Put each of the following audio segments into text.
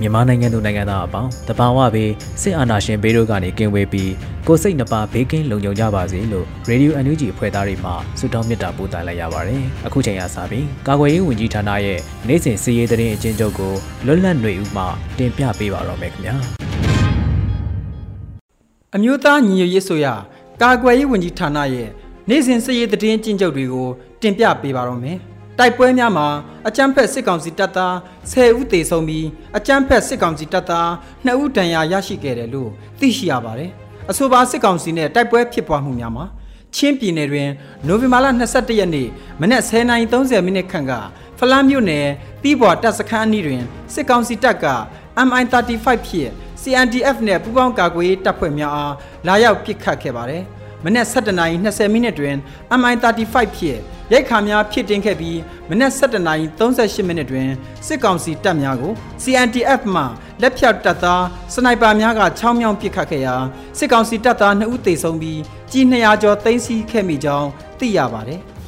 မြန်မာနိုင်ငံသူနိုင်ငံသားအပေါင်းတဘာဝဘေးစစ်အာဏာရှင်ဘေးတို့ကနေကင်းဝေးပြီးကိုစိတ်နှပါဘေးကင်းလုံခြုံကြပါစေလို့ Radio NUG အဖွဲ့သားတွေမှဆုတောင်းမေတ္တာပို့သလိုက်ရပါတယ်။အခုချိန်ရစပြီးကာကွယ်ရေးဝန်ကြီးဌာနရဲ့နိုင်စဉ်စီရေးသတင်းအကျဉ်းချုပ်ကိုလွတ်လပ်ຫນွေဦးမှတင်ပြပေးပါတော့မယ်ခင်ဗျာ။အမျိုးသားညီညွတ်ရေးဆိုရကာကွယ်ရေးဝန်ကြီးဌာနရဲ့နိုင်စဉ်စီရေးသတင်းအကျဉ်းချုပ်တွေကိုတင်ပြပေးပါတော့မယ်။ တိုက်ပွဲများမှာအကြမ်းဖက်စစ်ကောင်စီတပ်သား10ဦးသေဆုံးပြီးအကြမ်းဖက်စစ်ကောင်စီတပ်သား2ဦးဒဏ်ရာရရှိခဲ့တယ်လို့သိရှိရပါတယ်။အဆိုပါစစ်ကောင်စီနဲ့တိုက်ပွဲဖြစ်ပွားမှုများမှာချင်းပြည်နယ်တွင်နိုဝင်ဘာလ22ရက်နေ့မနက်10:30မိနစ်ခန့်ကဖလန်းမြို့နယ်တီးပေါ်တပ်စခန်းအနီးတွင်စစ်ကောင်စီတပ်က MI35 ဖြင့် CNDF နဲ့ပူးပေါင်းကာကွယ်ရေးတပ်ဖွဲ့များအားလာရောက်ပစ်ခတ်ခဲ့ပါတယ်။ မနက်7:20မိနစ်တွင် MI35 ဖြင့်ရိုက်ခါများဖြစ်တင်ခဲ့ပြီးမနက်7:38မိနစ်တွင်စစ်ကောင်စီတပ်များကို CNTF မှလက်ဖြတ်တပ်သားစနိုက်ပါများကချောင်းမြောင်းပစ်ခတ်ခဲ့ရာစစ်ကောင်စီတပ်သား2ဦးသေဆုံးပြီးကြီး200ကျော်သိမ်းဆည်းခဲ့မိကြောင်းသိရပါတယ်။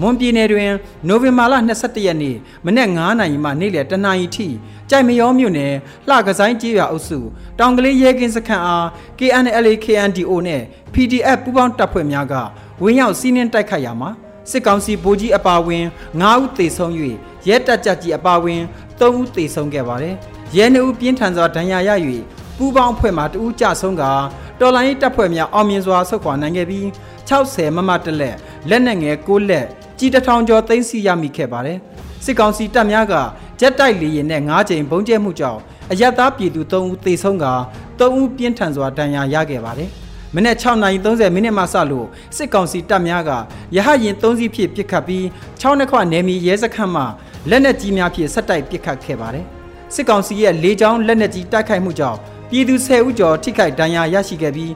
မွန်ပြည်နယ်တွင်နိုဝင်ဘာလ22ရက်နေ့မနက်9:00နာရီမှနေ့လယ်10:00နာရီထိကြိုက်မရောမြို့နယ်လှကဆိုင်ကျေးရွာအုပ်စုတောင်ကလေးရဲကင်းစခန်းအား KNLA KNDO နဲ့ PDF ပူးပေါင်းတပ်ဖွဲ့များကဝင်းရောက်စီးနင်းတိုက်ခိုက်ရမှာစစ်ကောင်စီဗိုလ်ကြီးအပါဝင်9ဦးသေဆုံး၍ရဲတပ်ကြပ်ကြီးအပါဝင်3ဦးသေဆုံးခဲ့ပါတယ်။ရဲနှုတ်ပြင်းထန်စွာဒဏ်ရာရ၍ပူးပေါင်းအဖွဲ့မှတဦးကြဆုံးကတော်လိုင်းတပ်ဖွဲ့များအောင်မြင်စွာဆုတ်ခွာနိုင်ခဲ့ပြီး60မမတလက်လက်နက်ငယ်6လက် ကြီးတထောင်ကျော်သိမ်းဆည်းရမိခဲ့ပါတယ်။စစ်ကောင်စီတပ်များကဂျက်တိုက်လေယာဉ်နဲ့9ကြိမ်ဘုံကျဲမှုကြောင့်အရက်သားပြည်သူ3ဦးသေဆုံးက3ဦးပြင်းထန်စွာဒဏ်ရာရခဲ့ပါတယ်။မနေ့6:30မိနစ်မှစလို့စစ်ကောင်စီတပ်များကရဟရင်3စီးဖြင့်ပစ်ခတ်ပြီး6နှစ်ခွနယ်မြေရဲစခန်းမှလက်နက်ကြီးများဖြင့်ဆက်တိုက်ပစ်ခတ်ခဲ့ပါတယ်။စစ်ကောင်စီရဲ့လေကြောင်းလက်နက်ကြီးတိုက်ခိုက်မှုကြောင့်ပြည်သူ10ဦးကျော်ထိခိုက်ဒဏ်ရာရရှိခဲ့ပြီး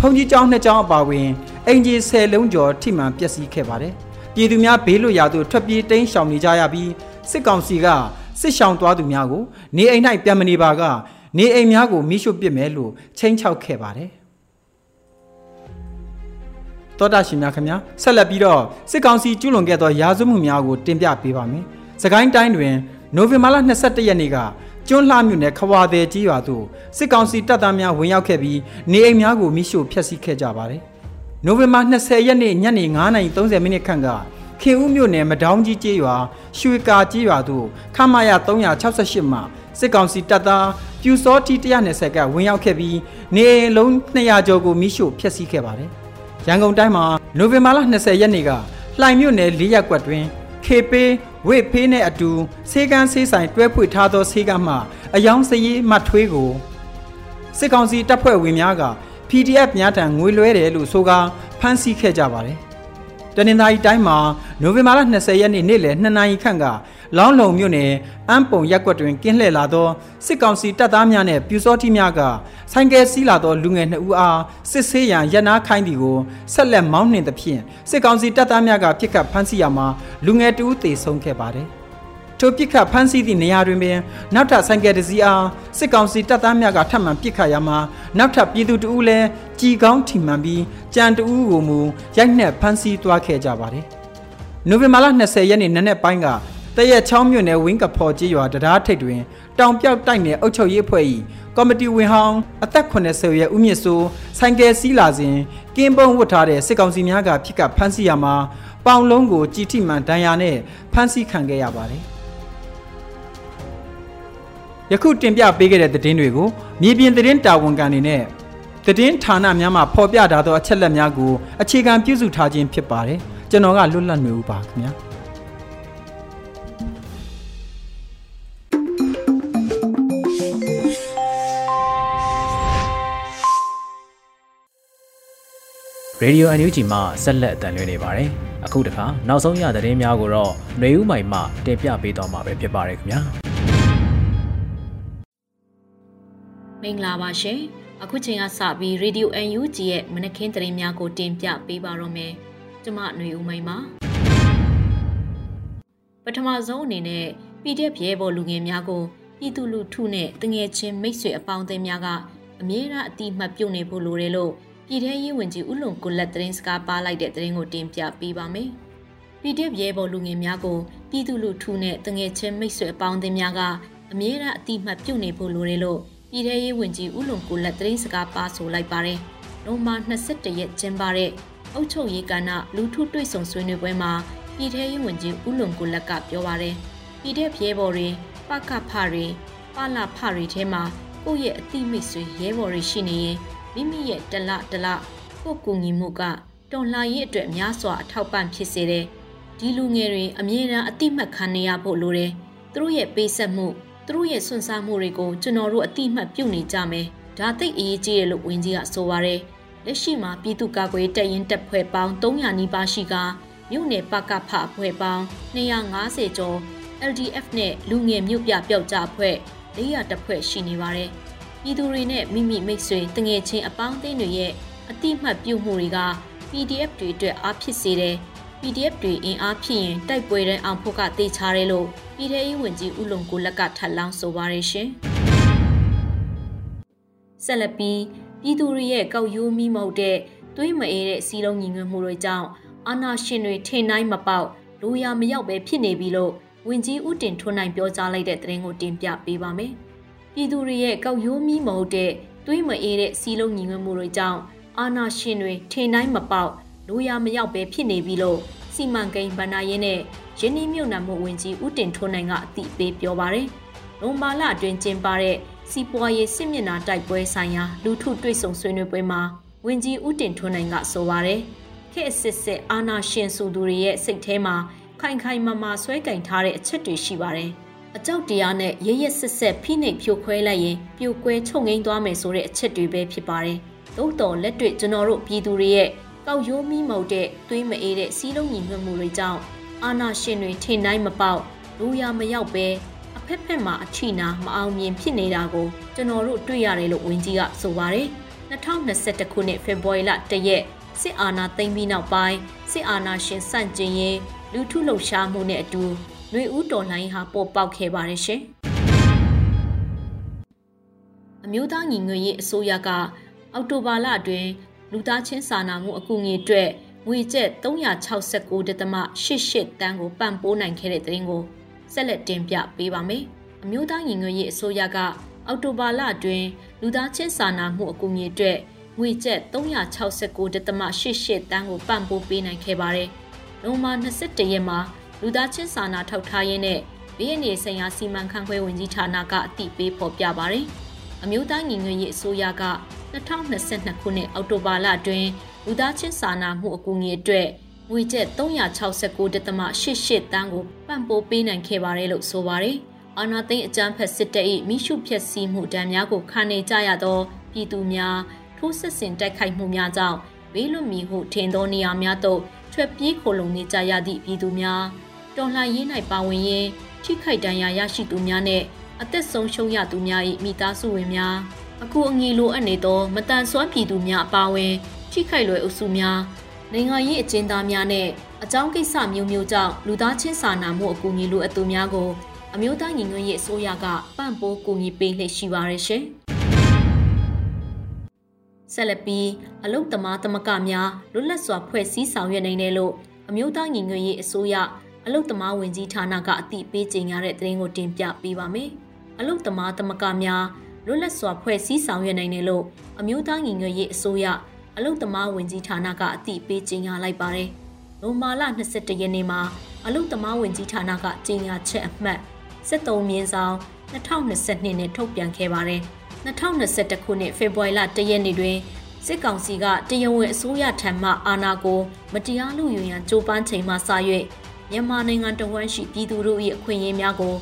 ဖုန်ကြီးကျောင်းနှစ်ကျောင်းအပါအဝင်အင်ဂျီ10လုံးကျော်ထိမှန်ပျက်စီးခဲ့ပါတယ်။ ပြည်သူများဘေးလွတ်ရာသို့ထွက်ပြေးတိမ်းရှောင်နေကြရပြီးစစ်ကောင်စီကစစ်ရှောင်သွားသူများကိုနေအိမ်၌ပြန်မနေပါကနေအိမ်များကိုမိရှုပစ်မယ်လို့ချိန်ချောက်ခဲ့ပါတယ်။သောတာရှင်များခင်ဗျာဆက်လက်ပြီးတော့စစ်ကောင်စီကျူးလွန်ခဲ့သောရာဇဝတ်မှုများကိုတင်ပြပေးပါမယ်။စကိုင်းတိုင်းတွင်နိုဝင်ဘာလ22ရက်နေ့ကကျွန်းလှမြို့နယ်ခဝါသည်ကြီးရွာသို့စစ်ကောင်စီတပ်သားများဝင်ရောက်ခဲ့ပြီးနေအိမ်များကိုမိရှို့ဖျက်ဆီးခဲ့ကြပါတယ်။ နိုဝင်ဘာ20ရက်နေ့ညနေ9:30မိနစ်ခန့်ကခင်ဦးမြို့နယ်မဒေါင်းကြီးကျေးရွာရွှေကာကျေးရွာသို့ခမာယာ368မှစစ်ကောင်စီတပ်သားပြူစောတီ120ကဝင်ရောက်ခဲ့ပြီးနေအိမ်လုံး200ကျော်ကိုမိရှို့ဖျက်ဆီးခဲ့ပါတယ်။ရန်ကုန်တိုင်းမှာနိုဝင်ဘာလ20ရက်နေ့ကလှိုင်မြို့နယ်၄ရပ်ကွက်တွင်ခေပေးဝိဖေးနဲ့အတူဆေးကန်းဆေးဆိုင်တွဲဖွေထားသောဆေးကန်းမှအယောင်စရေးမှတ်ထွေးကိုစစ်ကောင်စီတပ်ဖွဲ့ဝင်များက PDF များထံငွေလွှဲတယ်လို့ဆိုကာဖမ်းဆီးခဲ့ကြပါတယ်။တနင်္သာရီတိုင်းမှာနိုဝင်ဘာလ20ရက်နေ့နေ့လယ်2နာရီခန့်ကလောင်းလုံမြို့နယ်အမ်းပုံရက်ကွက်တွင်ကင်းလှည့်လာသောစစ်ကောင်စီတပ်သားများနှင့်ပြူစောတိများကဆိုင်ကယ်စီးလာသောလူငယ်နှစ်ဦးအားစစ်ဆေးရန်ရန်နာခိုင်းသည်ကိုဆက်လက်မောင်းနှင်သဖြင့်စစ်ကောင်စီတပ်သားများကပြစ်ခတ်ဖမ်းဆီးရမှာလူငယ်တဦးသေဆုံးခဲ့ပါတယ်။ ထိုပြစ်ခတ်ဖမ်းဆီးသည့်နေရာတွင်ပင်နောက်ထပ်ဆိုင်ကယ်တစ်စီးအားစစ်ကောင်စီတပ်သားများကထပ်မံပြစ်ခတ်ရမှာနောက်ထပ်ပြည်သူတဦးလည်းကြီးကောင်းထိမှန်ပြီးကြံတဦးကိုမူရိုက်နှက်ဖမ်းဆီးသွားခဲ့ကြပါတယ်။နိုဝင်ဘာလ20ရက်နေ့နနက်ပိုင်းကတရက်ချောင်းမြို့နယ်ဝင်းကဖော်ကြီးရွာတရားထိပ်တွင်တောင်ပြောက်တိုက်နယ်အုပ်ချုပ်ရေးအဖွဲ့၏ကော်မတီဝင်ဟောင်းအသက်80ရဲ့ဦးမြင့်စိုးဆိုင်ကယ်စီးလာစဉ်ကင်းပုံဝတ်ထားတဲ့စစ်ကောင်စီများကဖြစ်ကဖမ်းဆီးရမှာပေါင်လုံးကိုကြီးထိမှန်ဒဏ်ရာနဲ့ဖမ်းဆီးခံခဲ့ရပါတယ် ယခုတင်ပြပေးခဲ့တဲ့သတင်းတွေကိုမြေပြင်သတင်းတာဝန်ခံတွေနဲ့သတင်းဌာနများမှဖော်ပြထားသောအချက်လက်များကိုအခြေခံပြုစုထားခြင်းဖြစ်ပါတယ်ကျွန်တော်ကလွတ်လပ်နေဦးပါခင်ဗျာရေဒီယိုအန်ယူဂျီမှဆက်လက်အတန်လွှင့်နေပါတယ်။အခုတခါနောက်ဆုံးရသတင်းများကိုတော့ຫນွေဦးမိုင်မှတင်ပြပေးသွားမှာပဲဖြစ်ပါတယ်ခင်ဗျာ။ မင်္ဂလာပါရှင်အခုချိန်ကစပြီး Radio UNG ရဲ့မနက်ခင်းသတင်းများကိုတင်ပြပေးပါတော့မယ်ကျမຫນွေဦးမိန်ပါပထမဆုံးအနေနဲ့ PDF ရဲဘော်လူငယ်များကိုပြည်သူလူထုနဲ့တငယ်ချင်းမိတ်ဆွေအပေါင်းအသင်းများကအမြဲတမ်းအတိအမှတ်ပြုနေဖို့လိုတယ်လို့ပြည်ထရေးဝင်ကြီးဦးလွန်ကိုလက်သတင်းစကားပါလိုက်တဲ့သတင်းကိုတင်ပြပေးပါမယ်။ PDF ရဲဘော်လူငယ်များကိုပြည်သူလူထုနဲ့တငယ်ချင်းမိတ်ဆွေအပေါင်းအသင်းများကအမြဲတမ်းအတိအမှတ်ပြုနေဖို့လိုတယ်လို့ ပြည်ထရေးဝင်ကြီးဦးလွန်ကိုလက်သတင်းစကားပါဆိုလိုက်ပါတယ်။နိုမာ21ရက်ကျင်းပတဲ့အုပ်ချုပ်ရေးကဏ္ဍလူထုတွေ့ဆုံဆွေးနွေးပွဲမှာပြည်ထရေးဝင်ကြီးဦးလွန်ကိုလက်ကပြောပါတယ်။ PDF ရဲဘော်တွေပကဖတွေပလဖတွေထဲမှာကိုယ့်ရဲ့အတိမိတ်ဆွေရဲဘော်တွေရှိနေရင်မိမိရဲ့တလတလကိုကူညီမှုကတော်လှန်ရေးအတွက်များစွာအထောက်ပံ့ဖြစ်စေတယ်။ဒီလူငယ်တွေအမြဲတမ်းအတိမတ်ခံနေရဖို့လိုတယ်။သူတို့ရဲ့ပေးဆက်မှု သူတို့ရဲ့စွန့်စားမှုတွေကိုကျွန်တော်တို့အတိမတ်ပြုနေကြမယ်။ဒါသိအရေးကြီးတယ်လို့ဝင်းကြီးကဆိုပါရယ်။လက်ရှိမှာပြည်သူ့ကာကွယ်တပ်ရင်းတပ်ဖွဲ့ပေါင်း300နီးပါးရှိကမြို့နယ်ပကဖအဖွဲ့ပေါင်း250ကျော် LDF နဲ့လူငယ်မြို့ပြပျောက်ကြားအဖွဲ့400တပ်ဖွဲ့ရှိနေပါတယ်။ပြည်သူတွေနဲ့မိမိမိတ်ဆွေတငယ်ချင်းအပေါင်းအသင်းတွေရဲ့အတိမတ်ပြုမှုတွေက PDF တွေအတွက်အားဖြစ်စေတယ်။ PDF တွေအင်အားဖြစ်ရင်တိုက်ပွဲတဲ့အောင်ဖို့ကတေချာတယ်လို့ ပြည်ထရေးဝန်ကြီးဦးလုံကိုလက်ကထပ်လောင်းဆိုပါရရှင်။ဆက်လက်ပြီးပြည်သူတွေရဲ့ကောက်ရိုးမိမဟုတ်တဲ့သွေးမအေးတဲ့စီလုံးညီငွေမှုတွေကြောင့်အာနာရှင်တွေထိန်နိုင်မပေါက်လူရမရောက်ပဲဖြစ်နေပြီလို့ဝင်ကြီးဦးတင်ထွန်းနိုင်ပြောကြားလိုက်တဲ့သတင်းကိုတင်ပြပေးပါမယ်။ပြည်သူတွေရဲ့ကောက်ရိုးမီးမဟုတ်တဲ့သွေးမအေးတဲ့စီလုံးညီငွေမှုတွေကြောင့်အာနာရှင်တွေထိန်တိုင်းမပေါက်လိုရာမရောက်ပဲဖြစ်နေပြီလို့ စီမံကိန်းဗန္နာရင်းနဲ့ရင်းနှီးမြှုပ်နှံမှုဝင်ကြီးဦးတင်ထွန်းနိုင်ကအသိပေးပြောပါရယ်။လွန်မာလအတွင်းကျင်းပတဲ့စီပွားရေးစစ်မျက်နှာတိုက်ပွဲဆိုင်ရာလူထုတွေ့ဆုံဆွေးနွေးပွဲမှာဝင်ကြီးဦးတင်ထွန်းနိုင်ကဆိုပါရယ်။ခေတ်စစ်စစ်အာနာရှင်စုသူတွေရဲ့စိတ်ထဲမှာခိုင်ခိုင်မာမာဆွဲကင်ထားတဲ့အချက်တွေရှိပါတယ်။အကြောက်တရားနဲ့ရရဆက်ဆက်ဖိနှိပ်ဖြိုခွဲလိုက်ရင်ပြိုကွဲချုပ်ငိမ့်သွားမယ်ဆိုတဲ့အချက်တွေပဲဖြစ်ပါတယ်။သို့တော်လက်တွေ့ကျွန်တော်တို့ပြည်သူတွေရဲ့ ကောက်ရိုးမိမုတ်တဲ့သွေးမအေးတဲ့စီးလုံးညီညွတ်မှုတွေကြောင့်အာဏာရှင်တွေထင်တိုင်းမပေါက်လူရမရောက်ပဲအဖက်ဖက်မှာအချိနာမအောင်မြင်ဖြစ်နေတာကိုကျွန်တော်တို့တွေ့ရတယ်လို့ဝင်းကြီးကဆိုပါတယ်။2021ခုနှစ်ဖေဖော်ဝါရီလ1ရက်စစ်အာဏာသိမ်းပြီးနောက်ပိုင်းစစ်အာဏာရှင်စန့်ကျင်ရေးလူထုလှုပ်ရှားမှုနဲ့အတူຫນွေဦးတော်လှန်ရေးဟာပေါ်ပေါက်ခဲ့ပါတယ်ရှင်။အမျိုးသားညီညွတ်ရေးအစိုးရကအောက်တိုဘာလအတွင်း လူသားချင်းစာနာမှုအကူအညီအတွက်ငွေကျပ်369.88တန်းကိုပံ့ပိုးနိုင်ခဲ့တဲ့သတင်းကိုဆက်လက်တင်ပြပေးပါမယ်။အမျိုးသားညီညွတ်ရေးအစိုးရကအောက်တိုဘာလအတွင်းလူသားချင်းစာနာမှုအကူအညီအတွက်ငွေကျပ်369.88တန်းကိုပံ့ပိုးပေးနိုင်ခဲ့ပါတယ်။နိုမာ21ရက်မှာလူသားချင်းစာနာထောက်ထားရေးနဲ့ဘေးအန္တရာယ်ဆိုင်ရာစီမံခန့်ခွဲဝင်ကြီးဌာနကအသိပေးဖော်ပြပါရယ် အမျိုးသားညီညွတ်ရေးအစိုးရက2022ခုနှစ်အောက်တိုဘာလအတွင်းလူသားချင်းစာနာမှုအကူအညီအတွက်ငွေကျပ်369.88တန်းကိုပံ့ပိုးပေးနိုင်ခဲ့ပါတယ်လို့ဆိုပါတယ်။အာနာသိန်းအကြမ်းဖက်စစ်တပ်၏မိရှုဖျက်ဆီးမှုတံများကိုခံနေကြရသောပြည်သူများထိုးစစ်ဆင်တိုက်ခိုက်မှုများကြောင့်ဘေးလွတ်မီဟုထင်သောနေရာများသို့ထွက်ပြေးခိုလုံနေကြရသည့်ပြည်သူများတော်လှန်ရေး၌ပါဝင်ရင်းထိခိုက်ဒဏ်ရာရရှိသူများနဲ့ အသက်ဆုံးရှုံးရသူများ၏မိသားစုဝင်များအခုအငီလိုအပ်နေသောမတန်ဆွမ်းပြည်သူများအပါအဝင်ထိခိုက်လွယ်အုပ်စုများနိုင်ငံရေးအကျဉ်းသားများနဲ့အကြောင်းကိစ္စမျိုးမျိုးကြောင့်လူသားချင်းစာနာမှုအကူအညီလိုအပ်သူများကိုအမျိုးသားညီညွတ်ရေးအစိုးရကပံ့ပိုးကူညီပေးလှည့်ရှိပါရရှင်ဆက်လက်ပြီးအလုတ်သမားသမဂများလွတ်လပ်စွာဖွဲ့စည်းဆောင်ရွက်နိုင်တယ်လို့အမျိုးသားညီညွတ်ရေးအစိုးရအလုတ်သမားဝင်ကြီးဌာနကအသိပေးကြေညာတဲ့သတင်းကိုတင်ပြပေးပါမယ်။ အလုတ်သမားသမဂများလွတ်လပ်စွာဖွဲ့စည်းဆောင်ရွက်နိုင်တယ်လို့အမျိုးသားညီညွတ်ရေးအစိုးရအလုတ်သမားဝင်ကြီးဌာနကအသိပေးကြေညာလိုက်ပါတယ်။နိုမာလ22ရက်နေ့မှာအလုတ်သမားဝင်ကြီးဌာနကကြေညာချက်အမှတ်73မြင်းဆောင်2022နဲ့ထုတ်ပြန်ခဲ့ပါတယ်။2021ခုနှစ်ဖေဖော်ဝါရီလ1ရက်နေ့တွင်စစ်ကောင်စီကတရားဝင်အစိုးရထံမှအာဏာကိုမတရားလူယူရန်ကြိုးပမ်းချိန်မှစ၍မြန်မာနိုင်ငံတဝန်းရှိပြည်သူတို့၏အခွင့်အရေးများကို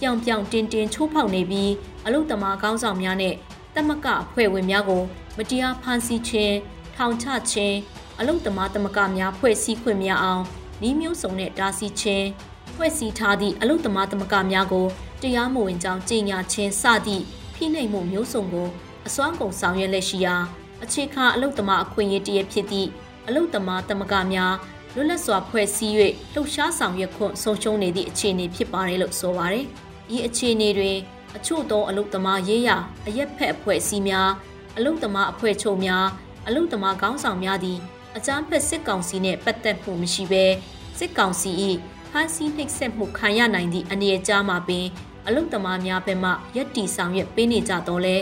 ပြောင်ပြောင်တင်းတင်းချိုးဖောက်နေပြီးအလုသမားကောင်းဆောင်များနဲ့တမကအဖွဲ့ဝင်များကိုမတရားဖမ်းဆီးခြင်းထောင်ချခြင်းအလုသမားတမကများဖွဲ့စည်းခွင့်များအောင်ဤမျိုးစုံနဲ့တားဆီးခြင်းဖွဲ့စည်းထားသည့်အလုသမားတမကများကိုတရားမဝင်ကြောင်းကြေညာခြင်းစသည့်ဖိနှိပ်မှုမျိုးစုံကိုအစွမ်းကုန်ဆောင်ရွက်လက်ရှိရာအခြေခံအလုသမားအခွင့်အရေးတရဖြစ်သည့်အလုသမားတမကများလွတ်လပ်စွာဖွဲ့စည်း၍လှုပ်ရှားဆောင်ရွက်ခွင့်ဆုံးရှုံးနေသည့်အခြေအနေဖြစ်ပါတယ်လို့ဆိုပါတယ်။ ဤအခြေအနေတွင်အချို့သောအလုသမားရေးရအရက်ဖက်အဖွဲ့အစည်းများအလုသမားအဖွဲ့ချုပ်များအလုသမားခေါင်းဆောင်များသည်အကြမ်းဖက်စစ်ကောင်စီနှင့်ပတ်သက်မှုမရှိဘဲစစ်ကောင်စီ၏ဖမ်းဆီးနှိပ်စက်မှုခံရနိုင်သည့်အနေအကြားမှာပင်အလုသမားများဘက်မှရက်တီဆောင်ရွက်ပေးနေကြတော့လဲ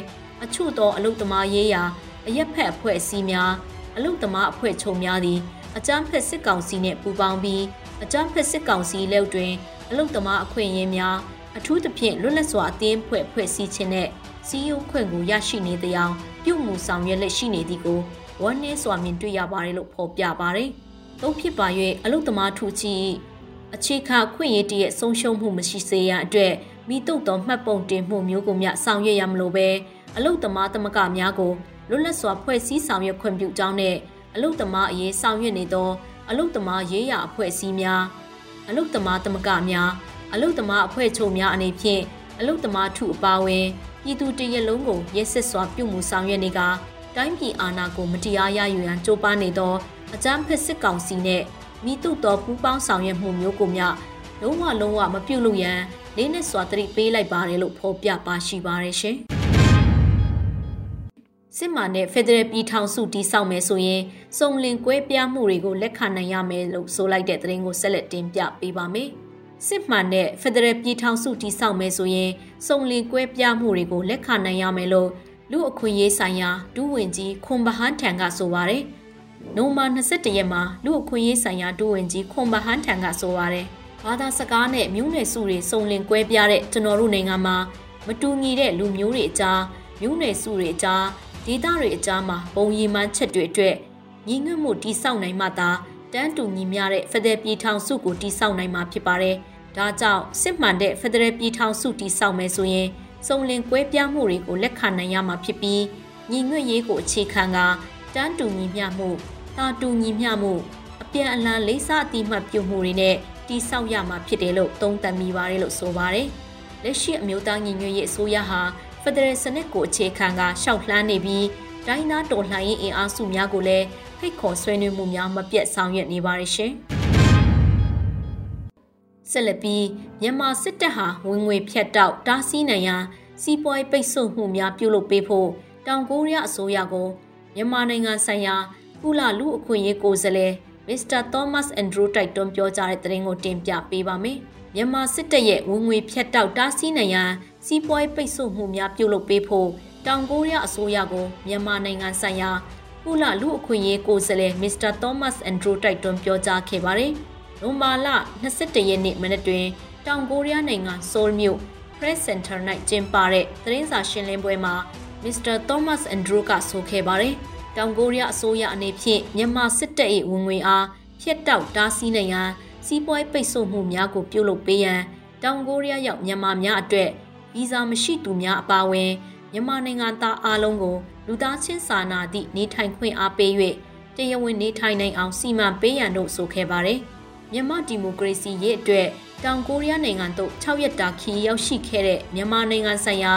အချို့သောအလုသမားရေးရာအရက်ဖက်အဖွဲ့အစည်းများအလုသမားအဖွဲ့ချုပ်များသည်အကြမ်းဖက်စစ်ကောင်စီနှင့်ပူးပေါင်းပြီးအကြမ်းဖက်စစ်ကောင်စီလက်တွင်အလုသမားအခွင့်အရေးများ အထူးသဖြင့်လွတ်လပ်စွာအသင်းဖွဲ့ဖွဲ့စည်းခြင်းနဲ့စီးရုံးခွင့်ကိုရရှိနေတဲ့အကြောင်းပြုမှုဆောင်ရွက်လက်ရှိနေသည်ကိုဝမ်းနည်းစွာမြင်တွေ့ရပါတယ်လို့ဖော်ပြပါတယ်။သို့ဖြစ်ပါ၍အလုသမားထူချီအခြေခံခွင့်ရည်တရဲ့ဆုံးရှုံးမှုမရှိစေရန်အတွက်မိတုတ်သောမှတ်ပုံတင်မှုမျိုးကိုမျှဆောင်ရွက်ရမလို့ပဲအလုသမားသမဂများကိုလွတ်လပ်စွာဖွဲ့စည်းဆောင်ရွက်ခွင့်ပြုကြောင်းနဲ့အလုသမားအရေးဆောင်ရွက်နေသောအလုသမားရေးရာအဖွဲ့အစည်းများအလုသမားသမဂများ အလုသမားအဖွဲ့ချုပ်များအနေဖြင့်အလုသမားထုအပါဝင်ပြည်သူတရက်လုံးကိုရက်စစ်စွာပြုမှုဆောင်ရွက်နေကတိုင်းပြည်အာဏာကိုမတရားရယူရန်ကြိုးပမ်းနေသောအကြမ်းဖက်စစ်ကောင်စီနဲ့မိတုတော်ပူးပေါင်းဆောင်ရွက်မှုမျိုးကိုမျှလုံးဝလုံးဝမပြုတ်လို့ရန်လေးနဲ့စွာတတိပေးလိုက်ပါတယ်လို့ဖော်ပြပါရှိပါတယ်ရှင်။စစ်မှန်တဲ့ဖက်ဒရယ်ပြည်ထောင်စုတည်ဆောက်မယ်ဆိုရင်စုံလင်ကွဲပြားမှုတွေကိုလက်ခံနိုင်ရမယ်လို့ဆိုလိုက်တဲ့သတင်းကိုဆက်လက်တင်ပြပေးပါမယ်။ စစ်မှန်တဲ့ဖက်ဒရယ်ပြည်ထောင်စုတည်ဆောက်မယ်ဆိုရင်စုံလင်ကွဲပြားမှုတွေကိုလက်ခံနိုင်ရမယ်လို့လူအခွင့်ရေးဆိုင်ရာဒူးဝင်ကြီးခွန်ဘဟန်ထံကဆိုပါတယ်။နိုမာ21ရက်မှာလူအခွင့်ရေးဆိုင်ရာဒူးဝင်ကြီးခွန်ဘဟန်ထံကဆိုပါတယ်။ဘာသာစကားနဲ့မျိုးနွယ်စုတွေစုံလင်ကွဲပြားတဲ့ကျွန်တော်တို့နိုင်ငံမှာမတူညီတဲ့လူမျိုးတွေအကြားမျိုးနွယ်စုတွေအကြားဒေသတွေအကြားမှာပုံရီမှန်းချက်တွေအတွက်ညီငွတ်မှုတိစောက်နိုင်မှသာ တန်းတူညီမျှတဲ့ဖက်ဒရယ်ပြည်ထောင်စုကိုတိစောက်နိုင်မှာဖြစ်ပါတယ်။ဒါကြောင့်စစ်မှန်တဲ့ဖက်ဒရယ်ပြည်ထောင်စုတိစောက်မယ်ဆိုရင်စုံလင်ကွဲပြားမှုတွေကိုလက်ခံနိုင်ရမှာဖြစ်ပြီးညီငွတ်ရေးကိုအခြေခံကတန်းတူညီမျှမှုတာတူညီမျှမှုအပြန်အလှန်လေးစားအတိမတ်ပြုမှုတွေနဲ့တိစောက်ရမှာဖြစ်တယ်လို့သုံးသပ်မိပါတယ်လို့ဆိုပါတယ်။လက်ရှိအမျိုးသားညီညွတ်ရေးအစိုးရဟာဖက်ဒရယ်စနစ်ကိုအခြေခံကရှောက်လှမ်းနေပြီး တိုင်းသားတော်လှန်ရေးအင်အားစုများကိုလည်းဖိတ်ခေါ်ဆွေးနွေးမှုများမပြတ်ဆောင်ရွက်နေပါရရှင်။ဆက်လက်ပြီးမြန်မာစစ်တပ်ဟာဝင်ငွေဖြတ်တောက်တားဆီးနိုင်ရန်စီးပွားရေးပိတ်ဆို့မှုများပြုလုပ်ပေးဖို့တောင်ကိုရီးယားအစိုးရကိုမြန်မာနိုင်ငံဆိုင်ရာကုလလူအခွင့်အရေးကိုယ်စားလှယ်မစ္စတာသောမတ်အန်ဒရူးတိုက်တွန်းပြောကြားတဲ့သတင်းကိုတင်ပြပေးပါမယ်။မြန်မာစစ်တပ်ရဲ့ဝင်ငွေဖြတ်တောက်တားဆီးနိုင်ရန်စီးပွားရေးပိတ်ဆို့မှုများပြုလုပ်ပေးဖို့ တောင်ကိုရီးယားအစိုးရကိုမြန်မာနိုင်ငံဆိုင်ရာကုလလူအခွင့်အရေးကိုယ်စားလှယ်မစ္စတာသောမတ်အန်ဒရူးတိုက်တွန်းပြောကြားခဲ့ပါတယ်။နိုမာလ22ရက်နေ့မနက်တွင်တောင်ကိုရီးယားနိုင်ငံဆိုးလ်မြို့ Press Center ၌ကျင်းပတဲ့သတင်းစာရှင်းလင်းပွဲမှာမစ္စတာသောမတ်အန်ဒရူးကဆိုခဲ့ပါတယ်။တောင်ကိုရီးယားအစိုးရအနေဖြင့်မြန်မာစစ်တပ်၏ဝင်ငွေအားဖျက်တောက်တားဆီးနိုင်ရန်စီးပွားရေးပိတ်ဆို့မှုများကိုပြုလုပ်ပေးရန်တောင်ကိုရီးယားရောက်မြန်မာများအတွက်ဗီဇာမရှိသူများအပါအဝင် မြန်မာနိုင်ငံသားအားလုံးကိုလူသားချင်းစာနာသည့်နေထိုင်ခွင့်အားပေး၍တရားဝင်နေထိုင်နိုင်အောင်စီမံပေးရန်တို့ဆိုခဲ့ပါတယ်။မြန်မာဒီမိုကရေစီရဲ့အတွက်တောင်ကိုရီးယားနိုင်ငံသို့6ရက်တာခီးရောက်ရှိခဲ့တဲ့မြန်မာနိုင်ငံဆိုင်ရာ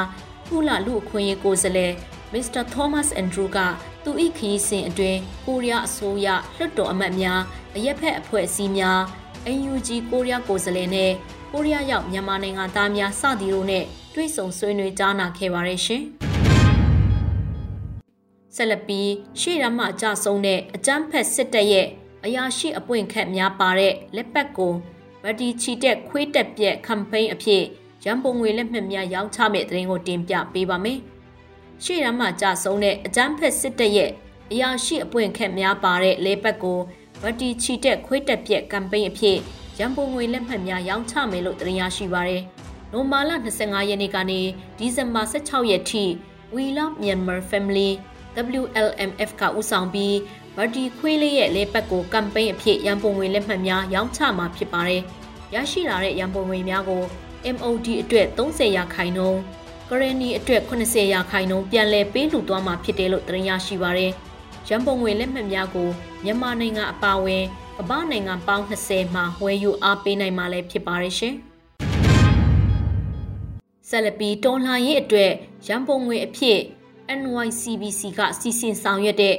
ကုလလူအခွင့်အရေးကိုယ်စားလှယ်မစ္စတာသောမတ်အန်ဒရူးကသူ၏ခီးစဉ်အတွင်းကိုရီးယားအစိုးရလွှတ်တော်အမတ်များအရက်ဖက်အဖွဲ့အစည်းများ UNG ကိုရီးယားကိုယ်စားလှယ်နဲ့ကိုရီးယားရောက်မြန်မာနိုင်ငံသားများစသည်တို့နဲ့ တွေ့ဆုံဆွေးနွေးကြားနာခဲ့ပါတယ်ရှင်။ဆက်လက်ပြီးရှေ့ရမအကြဆုံးတဲ့အကြမ်းဖက်စစ်တပ်ရဲ့အရာရှိအပွင့်ခတ်များပါတဲ့လက်ပတ်ကိုဗတ်တီချီတက်ခွေးတက်ပြက်ကမ်ပိန်းအဖြစ်ရန်ပုံငွေလက်မှတ်များရောင်းချမဲ့တဲ့ရင်ကိုတင်ပြပေးပါမယ်။ရှေ့ရမ်းမှာကြဆုံးတဲ့အကြမ်းဖက်စစ်တပ်ရဲ့အရာရှိအပွင့်ခက်များပါတဲ့လေပတ်ကိုဗတ်တီချီတက်ခွေးတက်ပြက်ကမ်ပိန်းအဖြစ်ရန်ပုံငွေလက်မှတ်များရောင်းချမယ်လို့တင်ရရှိပါရယ်။ နိုမာလာ25ရက်နေ့ကနေဒီဇင်ဘာ16ရက်ထိ We Love Myanmar Family WLMF ကဦးဆောင်ပြီးဗတ်တီခွေးလေးရဲ့လေပတ်ကိုကမ်ပိန်းအဖြစ်ရန်ပုံငွေလက်မှတ်များရောင်းချမှာဖြစ်ပါတယ်။ရရှိလာတဲ့ရန်ပုံငွေများကို MOD အတွက်30ရာခိုင်နှုန်းကရနီအတွက်80ရာခိုင်နှုန်းပြန်လည်ပေးလှူသွားမှာဖြစ်တယ်လို့တင်ရရှိပါရယ်။ရန်ပုံငွေလက်မှတ်များကိုမြန်မာနိုင်ငံအပါအဝင်ကမ္ဘာနိုင်ငံပေါင်း20မှာဝယ်ယူအားပေးနိုင်မှာလည်းဖြစ်ပါရယ်ရှင်။ ဆက်လက်ပြီးတော်လှန်ရေးအတွက်ရန်ပုံငွေအဖြစ် NYCBC ကစီစဉ်ဆောင်ရွက်တဲ့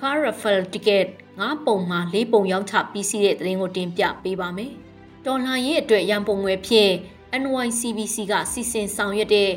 Car Raffle Ticket 9ပုံမှာ4ပုံရောင်းချပြီးစီးတဲ့သတင်းကိုတင်ပြပေးပါမယ်။တော်လှန်ရေးအတွက်ရန်ပုံငွေဖြင့် NYCBC ကစီစဉ်ဆောင်ရွက်တဲ့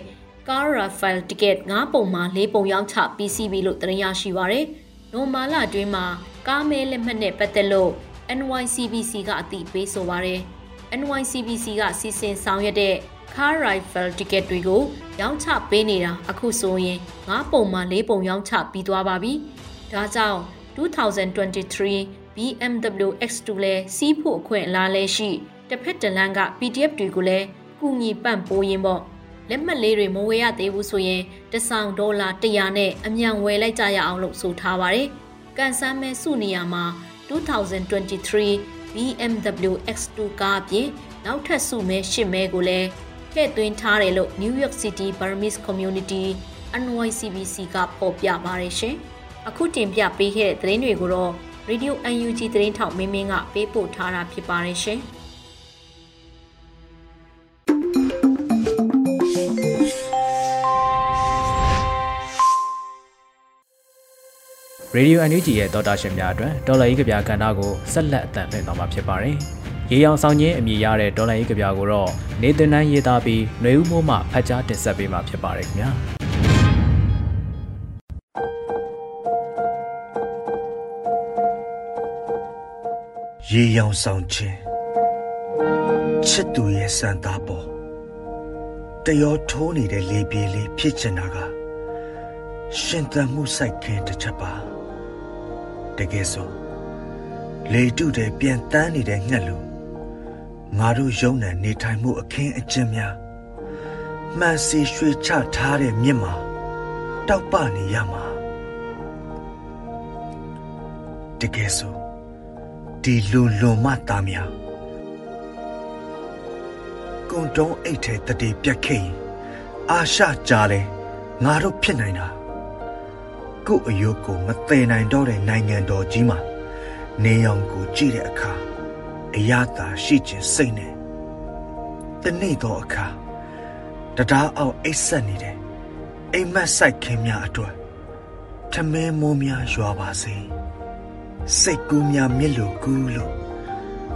Car Raffle Ticket 9ပုံမှာ4ပုံရောင်းချပြီးစီးပြီလို့သတင်းရရှိပါရယ်။နိုမာလာအတွင်းမှာကားမဲလက်မှတ်နဲ့ပတ်သက်လို့ NYCBC ကအသိပေးဆိုပါရယ်။ NYCBC ကစီစဉ်ဆောင်ရွက်တဲ့ car rifle ticket တွေကိုရောင်းချပေးနေတာအခုဆိုရင်9ပုံမှ4ပုံရောင်းချပြီးသွားပါပြီ။ဒါကြောင့်2023 BMW X2 လဲစီးဖို့အခွင့်အလားလဲရှိတစ်ဖက်တစ်လမ်းက PDF တွေကိုလည်းကူညီပံ့ပိုးရင်းပေါ့လက်မှတ်လေးတွေမဝယ်ရသေးဘူးဆိုရင်တဆောင်ဒေါ်လာ100နဲ့အမြန်ဝယ်လိုက်ကြရအောင်လို့ဆိုထားပါတယ်။ကန်ဆန်းမဲစုနေရမှာ2023 BMW X2 ကားအပြင်နောက်ထပ်စုမဲ8မဲကိုလည်း ထည့်သွင်းထားတယ်လို့ New York City Burmese Community NYCBC ကဖော်ပြပါတယ်ရှင်။အခုတင်ပြပေးခဲ့တဲ့သတင်းတွေကိုတော့ Radio UNG သတင်းထောက်မင်းမင်းကပေးပို့ထားတာဖြစ်ပါတယ်ရှင်။ Radio NUG ရဲ့တော်တာရှင်များအတွက်ဒေါ်လာရေးကြပြကဏ္ဍကိုဆက်လက်အသံလွှင့်သွားမှာဖြစ်ပါတယ်။ ရေရောင်ဆောင်ခြင်းအမည်ရတဲ့ဒေါ်လာရေးကြပြကိုတော့နေသန်နှန်းရေးသားပြီးຫນွေဦးမိုးမှဖတ်ကြားတင်ဆက်ပေးမှာဖြစ်ပါတယ်ခင်ဗျာ။ရေရောင်ဆောင်ခြင်းချစ်သူရဲ့စံသားပေါ်တရောထိုးနေတဲ့လေပြေလေးဖြစ်ချင်တာကရှင်သန်မှုစိုက်ခင်တစ်ချက်ပါတကယ်ဆိုလေတုတဲ့ပြန်တန်းနေတဲ့ငှက်လူ ငါတို့ယုံနံနေထိုင်မှုအခင်းအကျင်းများမှန်စီရွှေချထားတဲ့မြစ်မှာတောက်ပနေရမှာတကယ်ဆိုဒီလူလွန်မသားများကုံတုံးအိတ်ထဲတတိပြက်ခဲ့ရင်အာရှကြားလဲငါတို့ဖြစ်နိုင်တာကို့အယုတ်ကိုမသိနိုင်တော့တဲ့နိုင်ငံတော်ကြီးမှာနေရောင်ကိုကြည့်တဲ့အခါ အရသာရှိခြင်းစိတ်နဲ့တနေ့တော့အခါတရားအောင်အိတ်ဆက်နေတဲ့အိမ်မက်ဆိုင်ခင်းများအတွက်ထမင်းမိုးများရွာပါစေစိတ်ကူးများမြစ်လိုကူးလို့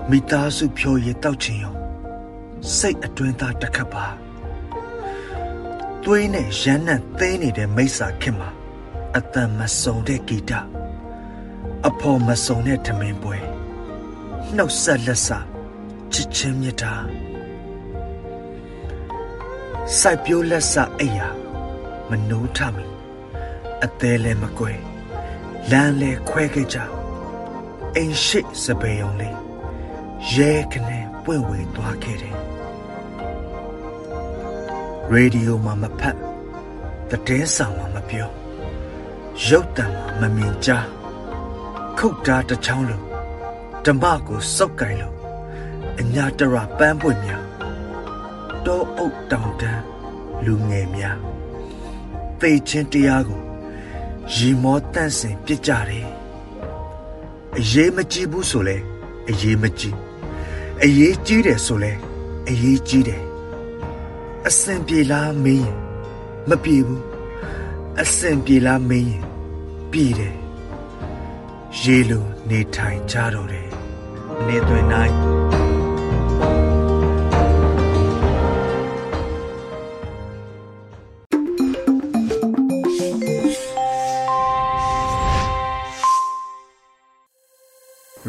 မိသားစုဖြိုရည်တောက်ချင်ရောစိတ်အတွင်းသားတစ်ခတ်ပါသွေးနဲ့ရမ်းနှံ့သိမ်းနေတဲ့မိစ္ဆာခင်မှာအတန်မစုံတဲ့ဂီတအဖော်မစုံတဲ့ထမင်းပွဲ နှုတ်ဆက်လက်စချစ်ချင်းမြတ်တာစိုက်ပျိုးလက်စအိယာမနိုးထမီအသေးလည်းမကွဲလမ်းလည်းခွဲခဲ့ကြအိမ်ရှိစပယ်ုံလေးရဲခနဲ့ပွင့်ဝေသွားခဲ့တယ်ရေဒီယိုမှာမဖတ်တည်င်းဆောင်မှာမပြောရုပ်တံမှာမမြင်ကြားခုတ်တာတစ်ချောင်းလုံး ဓမ္မကိုစောက်ကင်လို့အညာတရပန်းပွင့်များတောအုပ်တောင်တန်းလူငယ်များသိချင်းတရားကိုရီမောတန့်စင်ပြစ်ကြတယ်အရေးမကြီးဘူးဆိုလဲအရေးမကြီးအရေးကြီးတယ်ဆိုလဲအရေးကြီးတယ်အစင်ပြေလားမင်းရင်မပြေဘူးအစင်ပြေလားမင်းရင်ပြည်တယ်ရေလိုနေထိုင်ကြတော့တယ် နေသွင်းနိုင်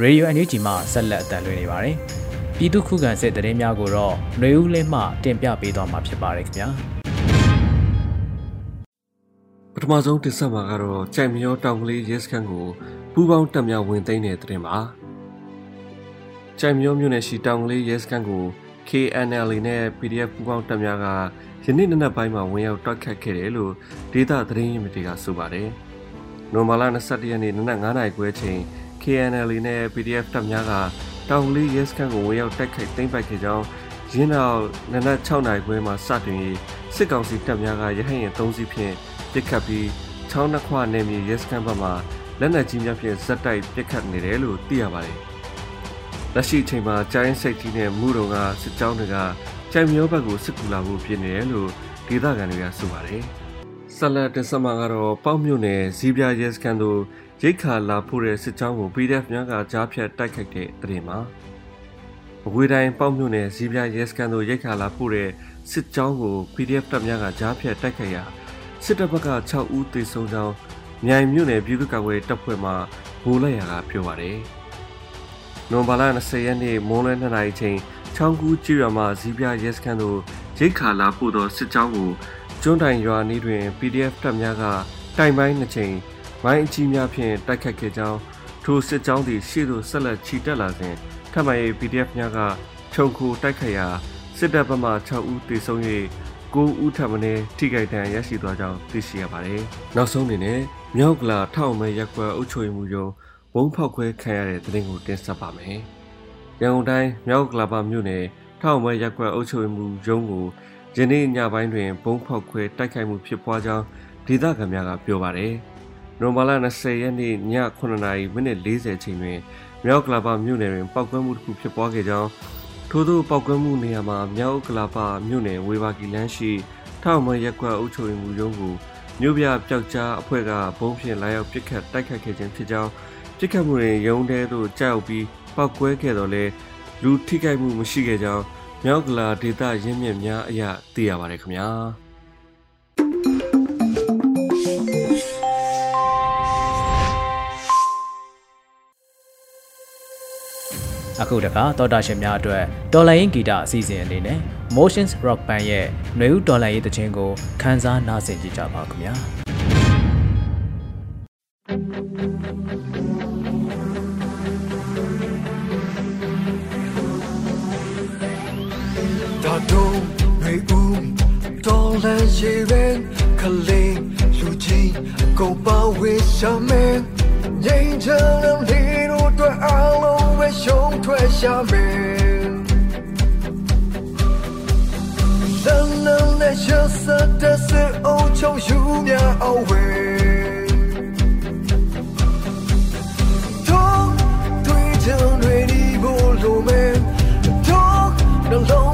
ရေဒီယိုအန်ယူဂျီမှာဆက်လက်အသံလွှင့်နေပါတယ်ပြည်သူခုခံစစ်တရင်များကိုတော့ຫນွေဦးလင်းမှတင်ပြပေးသွားမှာဖြစ်ပါတယ်ခင်ဗျာပထမဆုံးတင်ဆက်မှာကတော့ကြိုက်မြောတောင်ကလေးရဲစခန်းကိုပူပေါင်းတက်မြောက်ဝင်သိမ်းတဲ့တရင်ပါ ကြိုက်မြောမြို့နယ်ရှိတောင်ကလေးရဲစခန်းကို KNL နဲ့ PDF ပူပေါင်းတက်များကယနေ့နနက်ပိုင်းမှာဝင်ရောက်တွက်ခတ်ခဲ့တယ်လို့ဒေသသတင်းရင်းမြစ်တွေကဆိုပါတယ်။နိုမာလာ21ရက်နေ့နနက်9:00နာရီခွဲချိန် KNL နဲ့ PDF တပ်များကတောင်လေးရဲစခန်းကိုဝင်ရောက်တိုက်ခိုက်သိမ်းပိုက်ခဲ့ကြောင်းရင်းနောက်နနက်6နာရီခွဲမှာစတင်ပြီးစစ်ကောင်စီတပ်များကရဟတ်ရင်3စီးဖြင့်ပစ်ခတ်ပြီးချောင်းနှခွနယ်မြေရဲစခန်းဘက်မှလက်နက်ကြီးများဖြင့်ဇက်တိုက်ပစ်ခတ်နေတယ်လို့သိရပါတယ်။ လက်ရှိအချိန်မှာကျိုင်းစိတ်ကြီးနဲ့မူတုံကစစ်ကြောင်းတွေကကြိုင်မျိုးဘက်ကိုစစ်ကူလာဖို့ပြင်နေတယ်လို့ဒေသခံတွေကဆိုပါတယ်။ဆလတ်တဆမကတော့ပေါက်မြို့နယ်ဇီးပြရဲစခန်းတို့ရိတ်ခါလာဖို့တဲ့စစ်ကြောင်းကို PDF များကကြားဖြတ်တိုက်ခိုက်တဲ့တဲ့မှာအဝေးတိုင်းပေါက်မြို့နယ်ဇီးပြရဲစခန်းတို့ရိတ်ခါလာဖို့တဲ့စစ်ကြောင်းကို PDF တပ်များကကြားဖြတ်တိုက်ခိုက်ရာစစ်တပ်ဘက်က6ဦးသေဆုံးကြောင်းမြိုင်မြို့နယ်ပြည်သူ့ကာကွယ်တပ်ဖွဲ့မှဗိုလ်လက်ရာကပြောပါတယ်။ နိုဝင်ဘာလ20ရက်နေ့မိုးလွဲ2နာရီချိန်ချောင်းကူးကျွော်မှဇီးပြရဲစခန်းသို့ရိတ်ခါလာပို့သောစစ်ကြောင်းကိုကျွန်းတိုင်ရွာနီးတွင် PDF တပ်များကတိုင်ပိုင်းနှစ်ချိန်မိုင်းအကြီးများဖြင့်တိုက်ခတ်ခဲ့ကြောင်းထိုစစ်ကြောင်းသည်ရှေ့သို့ဆက်လက်ချီတက်လာစဉ်ထပ်မံ၍ PDF များကခြုံခိုတိုက်ခတ်ရာစစ်တပ်ဘက်မှ6ဦးသေဆုံး၍9ဦးထပ်မံထိခိုက်ဒဏ်ရရှိသွားကြောင်းသိရှိရပါတယ်။နောက်ဆုံးအနေနဲ့မြောက်ကလာထောက်မဲရက်ကွက်အုပ်ချုပ်မှုရုံး ဘုံဖောက်ခွဲခံရတဲ့တဲ့တင်ကိုတင်ဆက်ပါမယ်။ရန်ကုန်တိုင်းမြောက်ကလာပမြို့နယ်ထောက်မွဲရက်ကွက်အုပ်ချုပ်မှုရုံးကိုယနေ့ညပိုင်းတွင်ဘုံဖောက်ခွဲတိုက်ခိုက်မှုဖြစ်ပွားကြောင်းဒေသခံများကပြောပါတယ်။နိုဝင်ဘာလ20ရက်နေ့ည9:40မိနစ်40ချိန်တွင်မြောက်ကလာပမြို့နယ်တွင်ပောက်ကွဲမှုတစ်ခုဖြစ်ပွားခဲ့ကြောင်းထို့သောပောက်ကွဲမှုနေရာမှာမြောက်ကလာပမြို့နယ်ဝေဘာကီလန်းရှိထောက်မွဲရက်ကွက်အုပ်ချုပ်မှုရုံးကိုမြို့ပြပျောက်ကြားအဖွဲ့ကဘုံဖြင့်လာရောက်ပစ်ခတ်တိုက်ခိုက်ခဲ့ခြင်းဖြစ်ကြောင်း ပစ်ခတ်မှုတွင်ရုံးတဲသို့ကြောက်ပြီးပောက်ကွဲခဲ့တော့လဲလူထိခိုက်မှုမရှိခဲ့ကြောင်းမြောက်ကလာဒေသရင်းမြစ်များအရသိရပါတယ်ခင်ဗျာအခုတခါတော်တာရှင်များအတွက်တော်လိုင်းဂီတအစီအစဉ်အနေနဲ့ Motions Rock Band ရဲ့ຫນွေဦးတော်လိုင်းရေးတခြင်းကိုခန်းစားနားဆင်ကြကြပါခင်ဗျာ ရေရန်ခလေးလူကြီးကိုပါဝေးရှာမယ်ငိမ့်ချမ်းတဲ့လေတို့တွေ့အောင်လို့ပဲရှုံးထွက်ရှာမယ်လမ်းလမ်းနဲ့ရှစတဲ့စအုံချုံယူမြအောင်ဝေးတော့တွေ့ကြတွေဒီဘ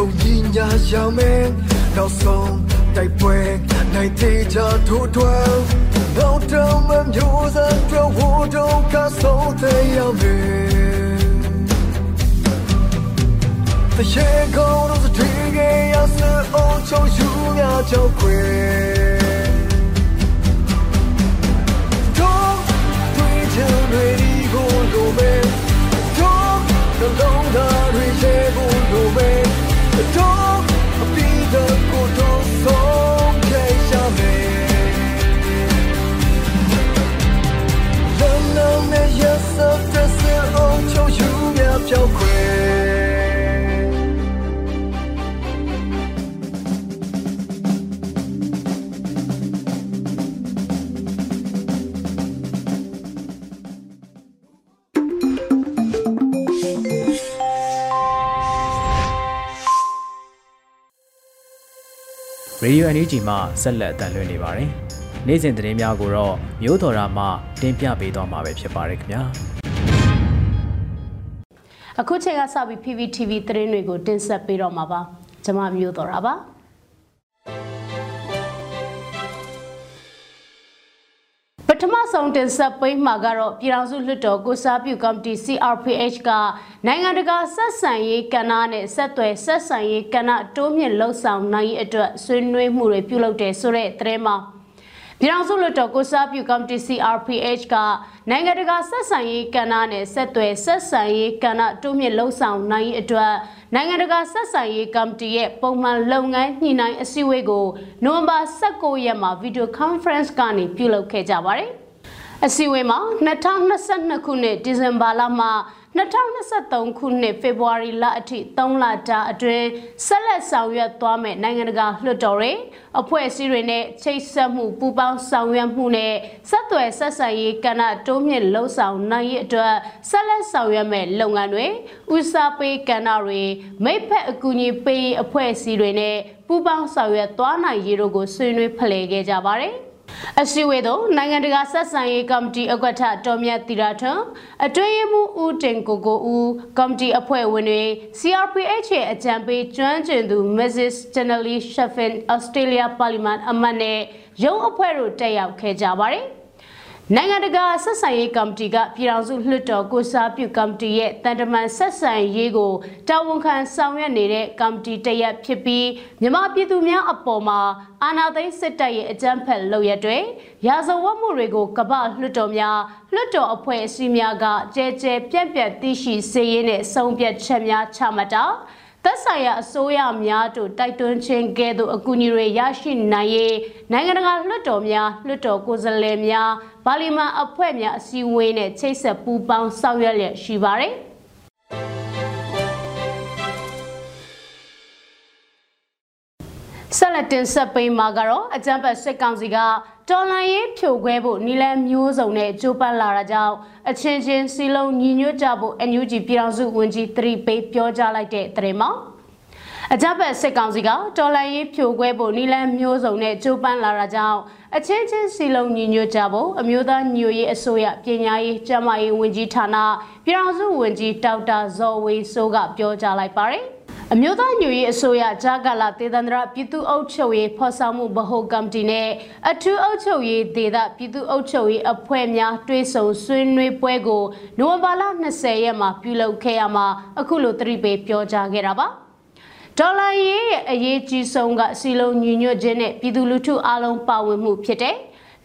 ကုန်ကြီးညာရောက်မယ်နောက်ဆုံးတိုက်ပွဲနိုင်သေးချထိုးထွန်းတော့တော့မမျိုးစံတော့ဝတော့ကဆုံးတဲ့ရမယ်တရေကောင်းလို့တည်ခဲ့ရစအောင်ချုံယူများကြောက်ခွေတော့တွေ့ချင်တွေဒီကိုလိုမယ်တော့နှလုံးသား တွေရေကိုလိုမယ်တော့အပီးတဲ့ကိုတော့ဆုံးဖြတ်ရမယ်လမ်းလမ်း ရစတဲ့စအောင်ချုံယူများပြောက်ခွေရေဒီယို NUG မှဆက်လက်အသံလွှင့်နေပါတယ်။နေ့စဉ်သတင်းများကိုတော့မျိုးတော်ရာမှတင်ပြပေးသွားမှာပဲဖြစ်ပါတယ်ခင်ဗျာအခုချိန်ကစပြီး PPTV သတင်းတွေကိုတင်ဆက်ပေးတော့မှာပါကျွန်မမျိုးတော်တာပါ ပထမဆုံးတင်ဆက်ပေးမှာကတော့ပြည်ထောင်စုလွှတ်တော်ကိုစားပြုကော်မတီ CRPH ကနိုင်ငံတကာဆက်ဆံရေးကဏ္ဍနဲ့ဆက်သွယ်ဆက်ဆံရေးကဏ္ဍတိုးမြင့်လှုပ်ဆောင်နိုင်ရေးအတွက်ဆွေးနွေးမှုတွေပြုလုပ်တယ်ဆိုတဲ့သတင်းမှာပြည်ထောင်စုလွှတ်တော်ကိုစားပြုကော်မတီ CRPH ကနိုင်ငံတကာဆက်ဆံရေးကဏ္ဍနဲ့ဆက်သွယ်ဆက်ဆံရေးကဏ္ဍတိုးမြင့်လှုပ်ဆောင်နိုင်ရေးအတွက်နိုင်ငံတကာဆက်ဆံရေးကော်မတီရဲ့ပုံမှန်လုပ်ငန်းညှိနှိုင်းအစည်းအဝေးကိုနိုဝင်ဘာ16ရက်မှာဗီဒီယိုကွန်ဖရင့်ကနေပြုလုပ်ခဲ့ကြပါတယ်။ အစည်းအဝေးမှာ2022ခုနှစ်ဒီဇင်ဘာလမှ2023ခုနှစ်ဖေဖော်ဝါရီလအထိ3လတာအတွင်းဆက်လက်ဆောင်ရွက်သွားမယ်နိုင်ငံတကာလွှတ်တော်တွေအဖွဲ့အစည်းတွေနဲ့ချိတ်ဆက်မှုပူးပေါင်းဆောင်ရွက်မှုနဲ့ဆက်သွယ်ဆက်ဆံရေးကဏ္ဍတိုးမြင့်လှုပ်ဆောင်နိုင်ရေးအတွက်ဆက်လက်ဆောင်ရွက်မယ်လုပ်ငန်းတွေဦးစားပေးကဏ္ဍတွေမိဖက်အကူအညီပေးအဖွဲ့အစည်းတွေနဲ့ပူးပေါင်းဆောင်ရွက်သွားနိုင်ရေးတို့ကိုဆွေးနွေးဖလှယ်ခဲ့ကြပါတယ်။ အစည်းအဝေးသို့နိုင်ငံတကာဆက်ဆံရေးကော်မတီအကွက်ထတော်မြတ်တီရာထွန်းအတွင်းရေးမှူးဦးတင်ကိုကိုဦးကော်မတီအဖွဲ့ဝင်တွေ CRPH ရဲ့အကြံပေးကျွမ်းကျင်သူ Mrs. Janely Sheffin Australia Parliament အမတ်နဲ့ရုံးအဖွဲ့တို့တက်ရောက်ခဲ့ကြပါတယ်။ နိုင်ငံတကာဆက်ဆံရေးကော်မတီကပြည်ထောင်စုလွှတ်တော်ကိုစားပြုကော်မတီရဲ့တန်တမန်ဆက်ဆံရေးကိုတာဝန်ခံဆောင်ရွက်နေတဲ့ကော်မတီတရက်ဖြစ်ပြီးမြန်မာပြည်သူများအပေါ်မှာအာဏာသိမ်းစစ်တပ်ရဲ့အကြမ်းဖက်လုပ်ရက်တွေရာဇဝတ်မှုတွေကိုကမ္ဘာလွှတ်တော်များလွှတ်တော်အဖွဲ့အစည်းများကကြဲကြဲပြန့်ပြန့်သိရှိစေရင်းနဲ့ဆုံးဖြတ်ချက်များချမှတ်တာ သက်ဆိုင်ရာအစိုးရများတို့တိုက်တွန်းခြင်းကဲ့သို့အကူအညီတွေရရှိနိုင်ရေးနိုင်ငံတကာလွှတ်တော်များလွှတ်တော်ကိုယ်စားလှယ်များပါလီမန်အဖွဲ့များအစည်းအဝေးနဲ့ချိတ်ဆက်ပူးပေါင်းဆောင်ရွက်လျက်ရှိပါတယ်။ ဆက်လက်တင်ဆက်ပေးမှာကတော့အကြံပတ်စစ်ကောင်စီကတော်လန်ရေးဖြိုခွဲဖို့နီလန်မျိုးစုံနဲ့ကြိုးပမ်းလာတာကြောင့်အချင်းချင်းစီလုံးညီညွတ်ကြဖို့ NUG ပြည်ထောင်စုဝန်ကြီးသတိပေးပြောကြားလိုက်တဲ့သတင်းမှာအကြမ်းဖက်စစ်ကောင်စီကတော်လှန်ရေးဖြိုခွဲဖို့နီလန်မျိုးစုံနဲ့ကြိုးပမ်းလာတာကြောင့်အချင်းချင်းစီလုံးညီညွတ်ကြဖို့အမျိုးသားညွရေးအစိုးရပညာရေးကျန်းမာရေးဝန်ကြီးဌာနပြည်ထောင်စုဝန်ကြီးဒေါက်တာဇော်ဝေဆိုးကပြောကြားလိုက်ပါတယ် အမျိုးသားညွရေးအစိုးရဂျာကာလာတေသန္တရပြည်သူ့အုပ်ချုပ်ရေးဖော်ဆောင်မှုဗဟိုကော်မတီနဲ့အထူးအုပ်ချုပ်ရေးဒေသပြည်သူ့အုပ်ချုပ်ရေးအဖွဲ့များတွဲဆုံဆွေးနွေးပွဲကိုနိုဝင်ဘာလ20ရက်မှာပြုလုပ်ခဲ့ရမှာအခုလိုသတိပေးပြောကြားခဲ့တာပါ။ဒေါ်လာရေးရဲ့အရေးကြီးဆုံးကစီလုံးညီညွတ်ခြင်းနဲ့ပြည်သူလူထုအားလုံးပါဝင်မှုဖြစ်တဲ့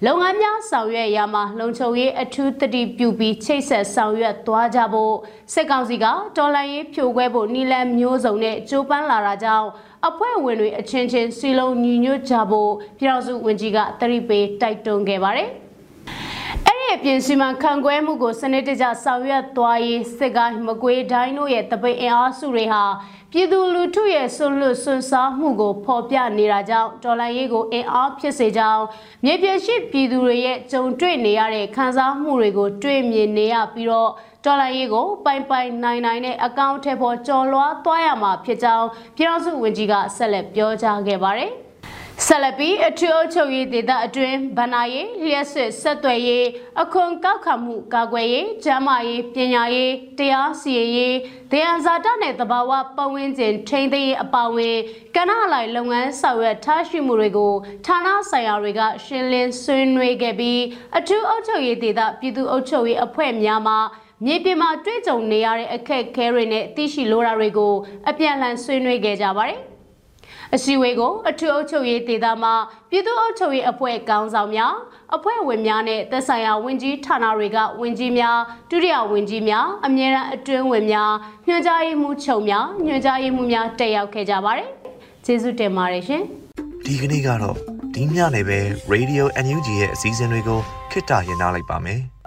လုပ်ငန်းများဆောင်ရွက်ရမှာလုံခြုံရေးအထူးတတိပြုပြီးချိတ်ဆက်ဆောင်ရွက်သွားကြဖို့စစ်ကောင်စီကဒေါ်လာရေးဖြိုခွဲဖို့နီလန်မျိုးစုံနဲ့ကြိုးပမ်းလာတာကြောင့်အဖွဲ့ဝင်တွေအချင်းချင်းစီလုံးညီညွတ်ကြဖို့ပြည်ထောင်စုဝန်ကြီးကတရိပေးတိုက်တွန်းခဲ့ပါတယ် အဲ့ဒီအပြင်စီမံခန့်ခွဲမှုကိုစနစ်တကျဆောင်ရွက်သွားရေးစစ်ကိုင်းမကွေးတိုင်းတို့ရဲ့တပိတ်အင်အားစုတွေဟာပြည်သူလူထုရဲ့ဆွလွတ်ဆွစားမှုကိုဖော်ပြနေတာကြောင့်တော်လှန်ရေးကိုအင်အားဖြစ်စေကြောင်းမြေပြင်ရှိပြည်သူတွေရဲ့ကြုံတွေ့နေရတဲ့ခံစားမှုတွေကို တွေ့မြင်နေရပြီးတော့တော်လှန်ရေးကိုပိုင်ပိုင်နိုင်နိုင်နဲ့အကောင့်ထဲပေါ်ကျော်လွှားသွားရမှာဖြစ်ကြောင်းပြည်ထောင်စုဝန်ကြီးကဆက်လက်ပြောကြားခဲ့ပါတယ်။ ဆက်လက်ပြီးအထူးအုပ်ချုပ်ရေးဒေသအတွင်းဗဏ္ဍာရေးလျှက်စစ်ဆက်သွယ်ရေးအခွန်ကောက်ခံမှုကာကွယ်ရေးကျန်းမာရေးပညာရေးတရားစီရင်ရေးဒေယံဇာတနဲ့တဘာဝပတ်ဝန်းကျင်ထိန်းသိမ်းရေးအပါအဝင်ကဏ္ဍလိုက်လုပ်ငန်းဆောင်ရွက်ထားရှိမှုတွေကိုဌာနဆိုင်ရာတွေကရှင်းလင်းဆွေးနွေးခဲ့ပြီးအထူးအုပ်ချုပ်ရေးဒေသပြည်သူ့အုပ်ချုပ်ရေးအဖွဲ့များမှမြေပြင်မှာတွေ့ကြုံနေရတဲ့အခက်အခဲတွေနဲ့သိရှိလိုတာတွေကိုအပြန်အလှန်ဆွေးနွေးခဲ့ကြပါတယ်။ အစည်းအဝေးကိုအထူးအုပ်ချုပ်ရေးဒေသမှပြည်သူ့အုပ်ချုပ်ရေးအဖွဲ့ကောင်းဆောင်များအဖွဲ့ဝင်များနဲ့သက်ဆိုင်ရာဝန်ကြီးဌာနတွေကဝန်ကြီးများဒုတိယဝန်ကြီးများအမြဲတမ်းအတွင်းဝင်များညွှန်ကြားရေးမှူးချုပ်များညွှန်ကြားရေးမှူးများတက်ရောက်ခဲ့ကြပါတယ်။ကျေးဇူးတင်ပါတယ်ရှင်။ဒီကနေ့ကတော့ဒီညနေပဲ Radio NUG ရဲ့အစည်းအဝေးကိုခਿੱတရရလိုက်ပါမယ်။